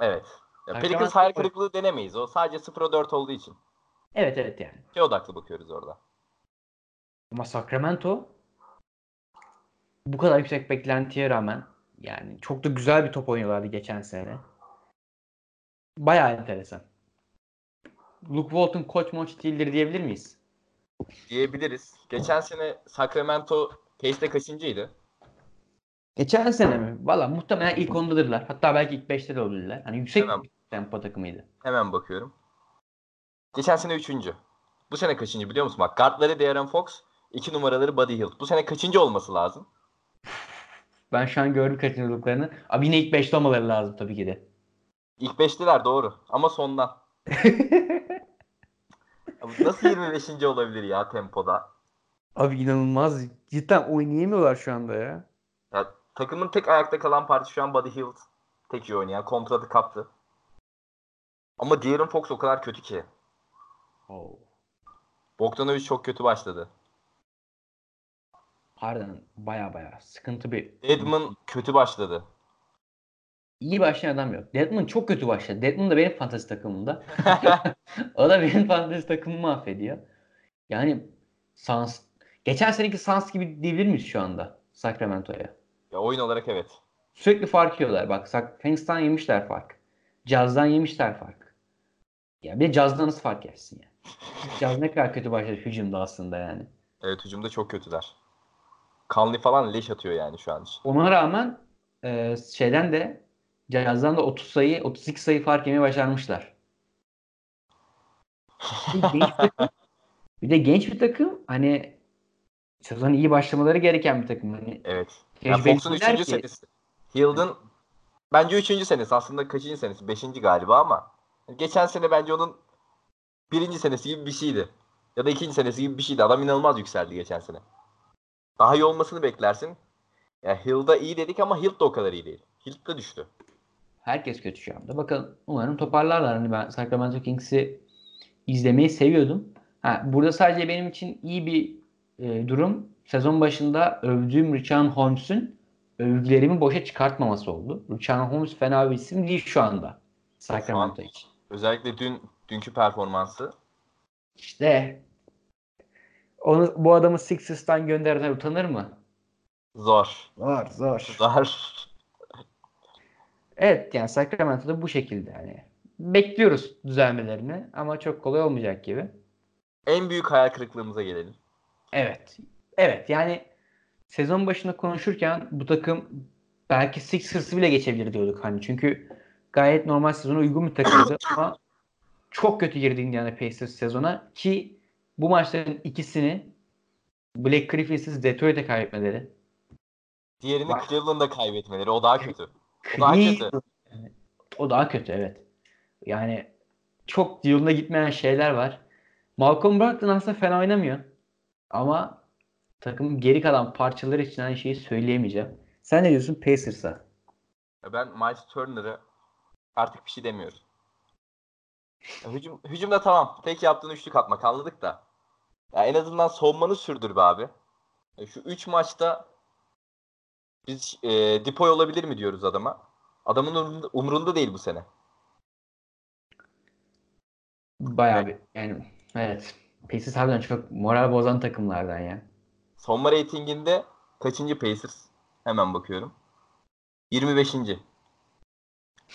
Evet. Ya Pelicans hayal kırıklığı denemeyiz. O sadece 0'a 4 olduğu için. Evet evet yani. Şey odaklı bakıyoruz orada. Ama Sacramento bu kadar yüksek beklentiye rağmen yani çok da güzel bir top oynuyorlardı geçen sene. Bayağı enteresan. Luke Walton koç moç değildir diyebilir miyiz? Diyebiliriz. Geçen sene Sacramento Pace'de kaçıncıydı? Geçen sene mi? Valla muhtemelen ilk ondadırlar. Hatta belki ilk beşte de olabilirler. Hani yüksek bir tempo takımıydı. Hemen bakıyorum. Geçen sene 3. Bu sene kaçıncı biliyor musun? Bak guardları De'Aaron Fox, 2 numaraları Buddy Hield. Bu sene kaçıncı olması lazım? Ben şu an gördüm kaçırdıklarını. Abi yine ilk beşte olmaları lazım tabii ki de. İlk 5'teler doğru ama sondan. Abi Nasıl 25. olabilir ya tempoda? Abi inanılmaz. Cidden oynayamıyorlar şu anda ya. Ya, takımın tek ayakta kalan parti şu an Buddy Hield. Tek iyi oynayan. Kontratı kaptı. Ama De'Aaron Fox o kadar kötü ki. Bogdanovic çok kötü başladı. Harbiden baya baya sıkıntı bir. Edmund kötü başladı. İyi başlayan adam yok. Deadman çok kötü başladı. Deadman da benim fantezi takımımda. o da benim fantezi takımımı mahvediyor. Yani Suns geçen seneki Suns gibi diyebilir miyiz şu anda Sacramento'ya? Ya oyun olarak evet. Sürekli fark yiyorlar. Bak Phoenix'ten yemişler fark. Jazz'dan yemişler fark. Ya bir de Jazz'dan nasıl fark yersin ya? Jazz ne kadar kötü başladı hücumda aslında yani. Evet hücumda çok kötüler. Kanlı falan leş atıyor yani şu an. Ona rağmen e, şeyden de Jazz'dan da 30 sayı 32 sayı fark yemeye başarmışlar. Bir, genç bir, takım, bir de genç bir takım hani sezon iyi başlamaları gereken bir takım. Hani Evet. Ya tecrübeli Fox'un değiller 3. ki. senesi. Hield'ın bence 3. senesi. Aslında kaçıncı senesi? 5. galiba ama geçen sene bence onun birinci senesi gibi bir şeydi. Ya da ikinci senesi gibi bir şeydi. Adam inanılmaz yükseldi geçen sene. Daha iyi olmasını beklersin. Ya Hield'a iyi dedik ama Hield de o kadar iyi değil. Hield de düştü. Herkes kötü şu anda. Bakın umarım toparlarlar. Hani ben Sacramento Kings'i izlemeyi seviyordum. Ha, burada sadece benim için iyi bir e, durum sezon başında övdüğüm Richard Holmes'un övgülerimi boşa çıkartmaması oldu. Richard Holmes fena bir isim değil şu anda Sacramento için. Özellikle dün dünkü performansı. İşte onu, bu adamı Sixers'tan gönderenler utanır mı? Zor. Zor zor. Zor. Evet yani Sacramento'da bu şekilde hani bekliyoruz düzelmelerini ama çok kolay olmayacak gibi. En büyük hayal kırıklığımıza gelelim. Evet. Evet yani sezon başında konuşurken bu takım belki Sixers'ı bile geçebilir diyorduk hani. Çünkü gayet normal sezona uygun bir takımdı ama çok kötü girdi Indiana Pacers sezona ki bu maçların ikisini Black Griffin'siz Detroit'e kaybetmeleri. Diğerini Bak. Cleveland'da kaybetmeleri. O daha kötü. O daha kötü. O daha kötü evet. Yani çok yolunda gitmeyen şeyler var. Malcolm Brogdon aslında fena oynamıyor. Ama takımın geri kalan parçaları için aynı şeyi söyleyemeyeceğim. Sen ne diyorsun Pacers'a? Ben Miles Turner'ı artık bir şey demiyorum. Ya Hücum, hücumda tamam. Tek yaptığın üçlük atmak anladık da. Ya en azından savunmanı sürdür be abi. Şu 3 maçta biz e, Dipoy olabilir mi diyoruz adama. Adamın umrunda, umrunda değil bu sene. Bayağı bir yani evet. Pacers harbiden çok moral bozan takımlardan ya. Savunma reytinginde kaçıncı Pacers? Hemen bakıyorum. 25.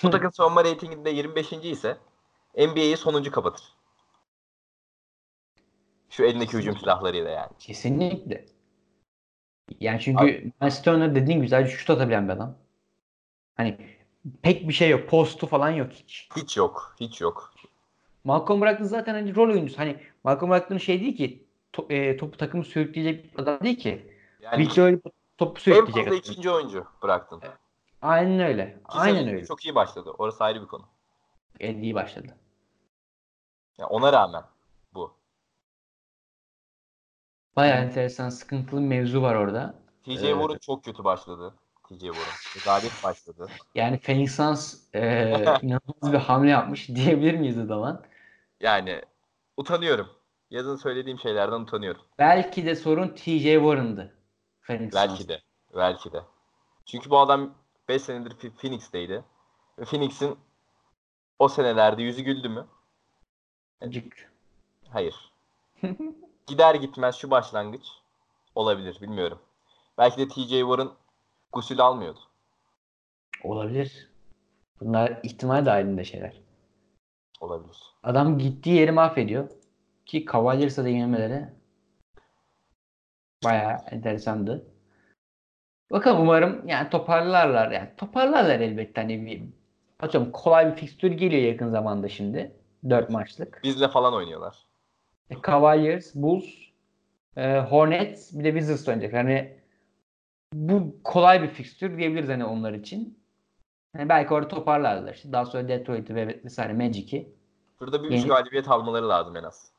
Bu takım savunma reytinginde 25. ise NBA'yi sonuncu kapatır. Şu elindeki hücum silahlarıyla yani. Kesinlikle. Yani çünkü Miles Turner dediğin güzel şut atabilen bir adam. Hani pek bir şey yok. Postu falan yok hiç. Hiç yok. Hiç yok. Malcolm Brogdon zaten hani rol oyuncusu. Hani Malcolm Brogdon şey değil ki to- e, topu takımı sürükleyecek bir adam değil ki. Yani Victor öyle topu en sürükleyecek adam. ikinci oyuncu bıraktın. İki Aynen öyle. Aynen sezon öyle. Çok iyi başladı. Orası ayrı bir konu. En iyi başladı. Yani ona rağmen bu. Bayağı enteresan sıkıntılı bir mevzu var orada. TJ Evet. Warren çok kötü başladı. TJ Warren. Rezalet başladı. Yani Phoenix Suns e, inanılmaz bir hamle yapmış diyebilir miyiz o zaman? Yani utanıyorum. Yazın söylediğim şeylerden utanıyorum. Belki de sorun TJ Warren'dı. Phoenix Belki de. Belki de. Çünkü bu adam 5 senedir Ph- Phoenix'teydi. Phoenix'in O senelerde yüzü güldü mü? Cık. Hayır. Gider gitmez şu başlangıç olabilir bilmiyorum. Belki de TJ Warren gusül almıyordu. Olabilir. Bunlar ihtimal dahilinde şeyler. Olabilir. Adam gittiği yeri mahvediyor. Ki Cavaliers'a da yenilmeleri bayağı enteresandı. Bakalım umarım yani toparlarlar. Yani toparlarlar elbette. Hani bir, atıyorum kolay bir fikstür geliyor yakın zamanda şimdi. 4 maçlık. Bizle falan oynuyorlar. E, Cavaliers, Bulls, e, Hornets bir de Wizards oynayacak. Hani bu kolay bir fikstür diyebiliriz hani onlar için. Hani belki orada toparlarlar. İşte daha sonra Detroit'i ve vesaire Magic'i Burada bir üç Yeni- galibiyet almaları lazım en az.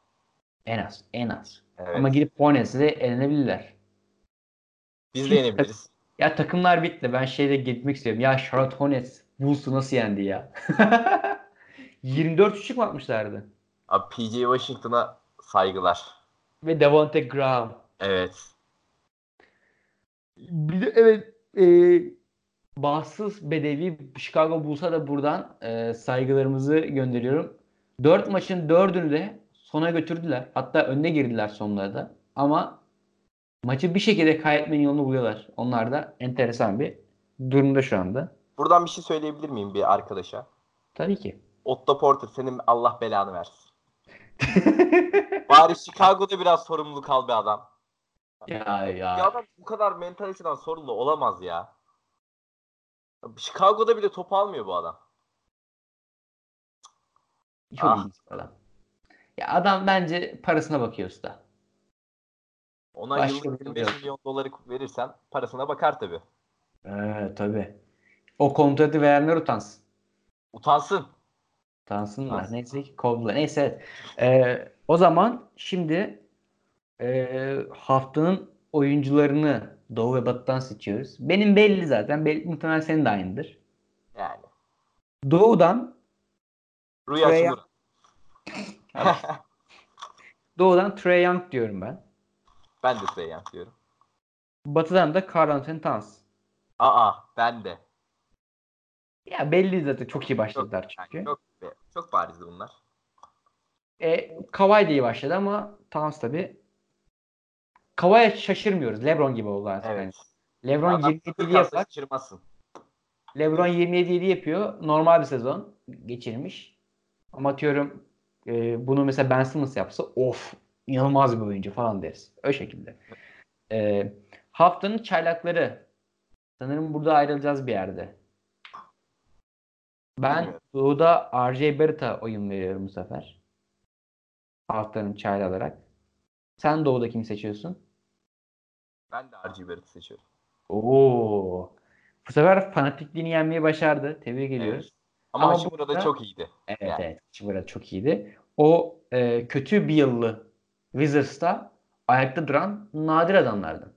en az en az. Evet. Ama gidip Hornets'i de elenebilirler. Biz de yenebiliriz. Ya takımlar bitti. Ben şeyde gitmek istiyorum. Ya Charlotte Hornets Bulls'u nasıl yendi ya? 24 üçlük mü atmışlardı? Abi PJ Washington'a saygılar. Ve Devonte Graham. Evet. Bir de evet e, bahtsız bedevi Chicago Bulls'a da buradan e, saygılarımızı gönderiyorum. 4 maçın 4'ünü de sona götürdüler. Hatta önüne girdiler sonlarda. Ama maçı bir şekilde kaybetmenin yolunu buluyorlar. Onlar da enteresan bir durumda şu anda. Buradan bir şey söyleyebilir miyim bir arkadaşa? Tabii ki. Otto Porter senin Allah belanı versin. Bari Chicago'da biraz sorumluluk al be adam. ya Ya ya. adam bu kadar mentaliteden sorumlu olamaz ya. Chicago'da bile top almıyor bu adam. Çok Ah. bir adam. Ya adam bence parasına bakıyor usta. Ona Başka yıllık bir 25 yok. milyon doları verirsen parasına bakar tabii. Evet tabii. O kontratı verenler utansın. Utansın. Utansınlar. Utansın. Neyse ki kovdular. Neyse. Ee, o zaman şimdi ee, haftanın oyuncularını Doğu ve Batı'dan seçiyoruz. Benim belli zaten. Belli, muhtemelen senin de aynıdır. Yani. Doğu'dan Rüya Trey. Doğu'dan Trey Young diyorum ben. ben de Trey Young diyorum. Batı'dan da Karl Anthony Towns. Aa ben de. Ya belli zaten çok iyi Çok, başladılar çünkü. yani çok, çok barizdi bunlar. E, Kawhi de iyi başladı ama Towns tabi. Kawhi'ye şaşırmıyoruz. LeBron gibi oldu artık. Evet. yani. LeBron Adam 27 sıfır yapar. kalsa şaşırmazsın. LeBron 27 7 yapıyor. Normal bir sezon geçirmiş. Ama atıyorum e, bunu mesela Ben Simmons yapsa of inanılmaz bir oyuncu falan deriz. O şekilde. E, haftanın çaylakları. Sanırım burada ayrılacağız bir yerde. Ben Bilmiyorum. Doğu'da RJ Barrett'a oyun veriyorum bu sefer. Haftanın çaylı olarak. Sen Doğu'da kimi seçiyorsun? Ben de RG Barrett'ı seçiyorum. Oo. Bu sefer fanatikliğini yenmeyi başardı. Tebrik ediyoruz. Evet. Ama, Ama Hashimura da burada- çok iyiydi. Evet Yani. evet. Chibura çok iyiydi. O e, kötü bir yıllı Wizards'ta ayakta duran nadir adamlardan.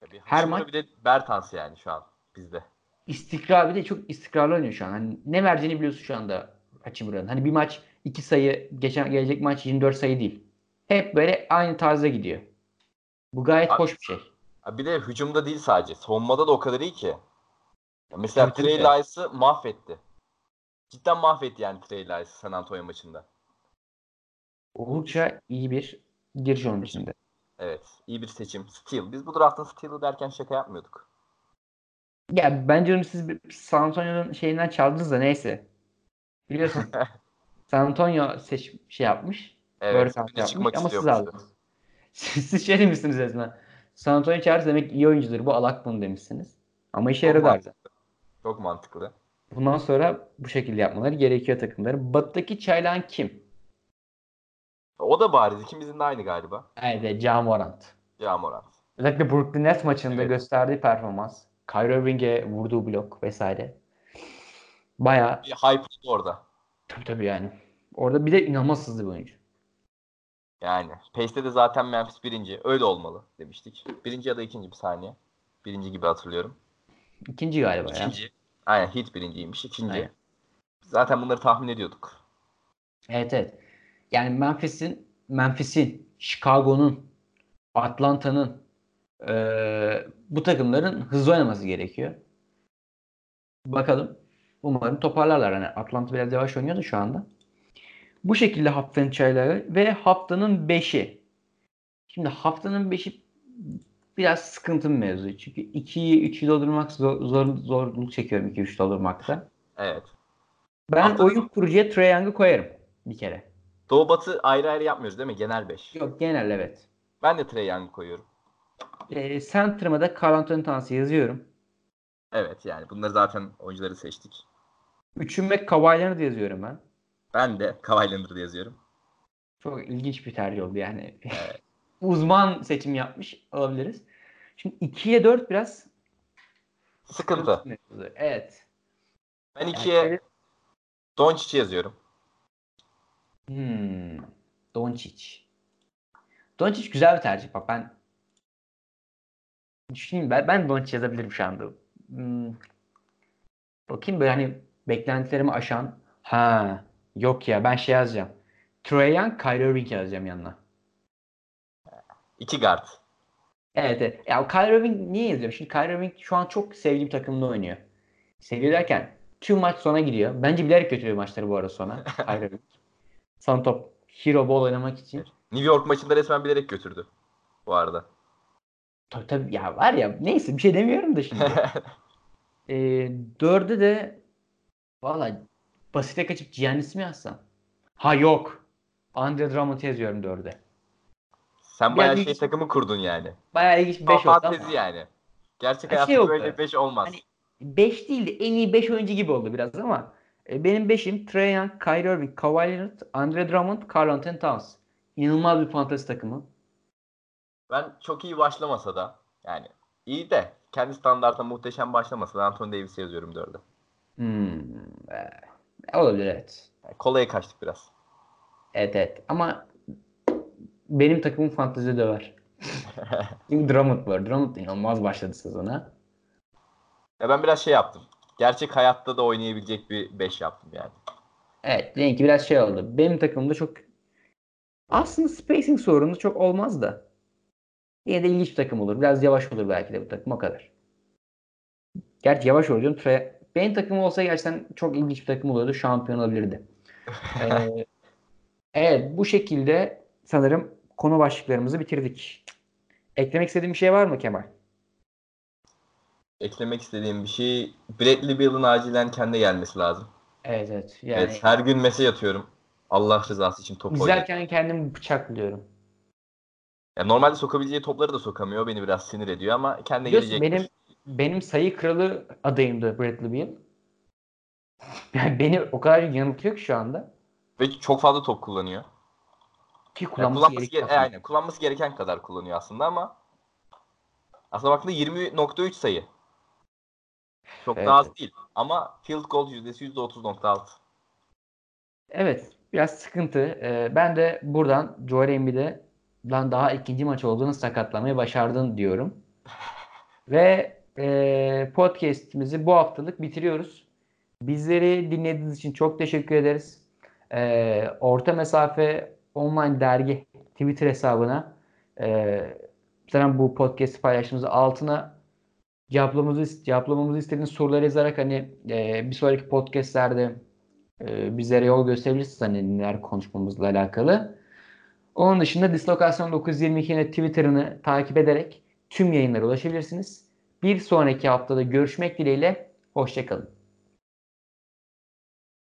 Tabii. Her Hashimura maç- bir de Bertans yani şu an bizde. İstikrar bir de çok istikrarlı oynuyor şu an. Hani ne vereceğini biliyorsun şu anda Hachibura'nın. Hani bir maç 2 sayı, geçen gelecek maç 24 sayı değil. Hep böyle aynı tarzda gidiyor. Bu gayet Abi- hoş bir şey. Bir de hücumda değil sadece. Savunmada da o kadar iyi ki. Mesela Trey. Lyles'ı mahvetti. Cidden mahvetti yani Trey Lyles'ı San Antonio maçında. Oldukça iyi bir giriş onun içinde. Evet. iyi bir seçim. Steal. Biz bu draftın steal'ı derken şaka yapmıyorduk. Ya bence onu siz San Antonio'nun şeyinden çaldınız da neyse. Biliyorsun. San Antonio seç şey yapmış. Evet. Yapmış çıkmak ama siz aldınız. Siz, siz şey demişsiniz resmen. San Antonio çağırdı demek iyi oyuncudur. Bu alak bunu demişsiniz. Ama işe yaradı artık. Çok mantıklı. Bundan sonra bu şekilde yapmaları gerekiyor takımların. Batı'daki çaylan kim? O da bariz. İkimizin de aynı galiba. Evet, Ja Morant. Ya Morant. Özellikle Brooklyn Nets maçında Evet. gösterdiği performans. Kyrie Irving'e vurduğu blok vesaire. Baya hype orada. tabii tabii yani. Orada bir de inanılmaz hızlı bir oyuncu. Yani. Pace'te de zaten Memphis birinci. Öyle olmalı demiştik. Birinci ya da ikinci bir saniye. Birinci gibi hatırlıyorum. İkinci galiba ya. İkinci. Aynen Heat birinciymiş. İkinci. Aynen. Zaten bunları tahmin ediyorduk. Evet evet. Yani Memphis'in, Memphis'in, Chicago'nun, Atlanta'nın eee, bu takımların hızlı oynaması gerekiyor. Bakalım. Umarım toparlarlar. Hani Atlanta biraz yavaş oynuyordu şu anda. Bu şekilde haftanın çayları ve haftanın 5'i. Şimdi haftanın 5'i biraz sıkıntı bir mevzu. Çünkü 2'yi 3'ü doldurmak zor, zor, zorluk çekiyorum 2-3 doldurmakta. Evet. Ben Haftanın- oyun kurucuya Trae Young'ı koyarım bir kere. Doğu Batı ayrı ayrı yapmıyoruz değil mi? Genel 5. Yok genel evet. Ben de Young'ı koyuyorum. E, center'ıma da Carl Anthony Towns'ı yazıyorum. Evet yani bunları zaten oyuncuları seçtik. Üçüme Kawhi Leonard yazıyorum ben. Ben de Kawhi Leonard'ı yazıyorum. Çok ilginç bir tercih oldu yani. Uzman seçim yapmış olabiliriz. Şimdi 2'ye 4 biraz Sıkıntı. Evet. Ben Yani ikiye şöyle- yazıyorum. Hmm. Doncic. Doncic güzel bir tercih. Bak ben düşüneyim ben, ben Doncic yazabilirim şu anda. Hmm. Bakayım böyle hani beklentilerimi aşan. Ha yok ya ben şey yazacağım. Trae Young, Kyrie Irving yazacağım yanına. İki guard. Evet, evet. Ya Kyrie Irving niye yazıyorum? Şimdi Kyrie Irving şu an çok sevdiğim takımda oynuyor. Seviyor derken tüm maç sona gidiyor. Bence bilerek götürüyor maçları bu arada sona. Kyrie Irving. Son top hero ball oynamak için. New York maçında resmen bilerek götürdü. Bu arada. Tabii tabii ya var ya neyse bir şey demiyorum da şimdi. e, dörde de valla basite kaçıp Giannis mi yazsam? Ha yok. Andre Drummond yazıyorum dörde. Sen bayağı şey hiç- takımı kurdun yani. Bayağı ilginç bir Beş 5 oldu ama. Fantezi yani. Gerçek Ha, hayatta şey böyle 5 olmaz. Hani 5 değil de en iyi 5 oyuncu gibi oldu biraz ama e, benim 5'im Trae Young, Kyrie Irving, Kawhi Leonard, Andre Drummond, Karl Anthony Towns. İnanılmaz bir fantezi takımı. Ben çok iyi başlamasa da yani iyi de kendi standartına muhteşem başlamasa da Anthony Davis'i yazıyorum dörde. Hmm. Olabilir evet. Yani kolaya kaçtık biraz. Evet evet ama benim takımım fantezi döver. Çünkü Drummond var. Drummond inanılmaz başladı sezona. Ya ben biraz şey yaptım. Gerçek hayatta da oynayabilecek bir 5 yaptım yani. Evet benimki biraz şey oldu. Benim takımımda çok aslında spacing sorunu çok olmaz da. Yine de ilginç bir takım olur. Biraz yavaş olur belki de bu takım o kadar. Gerçi yavaş olur diyorum. Tre- Benim takımım olsa gerçekten çok ilginç bir takım olurdu. Şampiyon olabilirdi. Ee, evet bu şekilde sanırım konu başlıklarımızı bitirdik. Eklemek istediğin bir şey var mı Kemal? Eklemek istediğim bir şey Bradley Beal'ın acilen kendi gelmesi lazım. Evet evet. Yani Evet her gün mesaj atıyorum. Allah rızası için top izlerken kendimi bıçaklıyorum. Ya normalde sokabileceği topları da sokamıyor. Beni biraz sinir ediyor ama kendi Biliyorsun gelecektir. benim benim sayı kralı adayımdı Bradley Beal. Yani beni o kadar yanıltıyor ki şu anda. Ve çok fazla top kullanıyor. Ki Yani kullanması, kullanması, gerekiyor. gere- e, aynen, kullanması gereken kadar kullanıyor aslında ama aslında baktığında 20.3 sayı. Çok Evet, da az değil. Ama field goal yüzdesi %30.6. Evet, biraz sıkıntı. Ee, ben de buradan Joel Embiid'den daha ikinci maç olduğunu sakatlamayı başardın diyorum. Ve e, podcast'imizi bu haftalık bitiriyoruz. Bizleri dinlediğiniz için çok teşekkür ederiz. Ee, Orta Mesafe Online Dergi Twitter hesabına e, zaten bu podcast'i paylaştığımız altına cevaplamamızı, cevaplamamızı istediğiniz soruları yazarak hani e, bir sonraki podcast'lerde e, bizlere yol gösterebilirsiniz hani neler konuşmamızla alakalı. Onun dışında Dislokasyon 922'nin Twitter'ını takip ederek tüm yayınlara ulaşabilirsiniz. Bir sonraki haftada görüşmek dileğiyle. Hoşçakalın.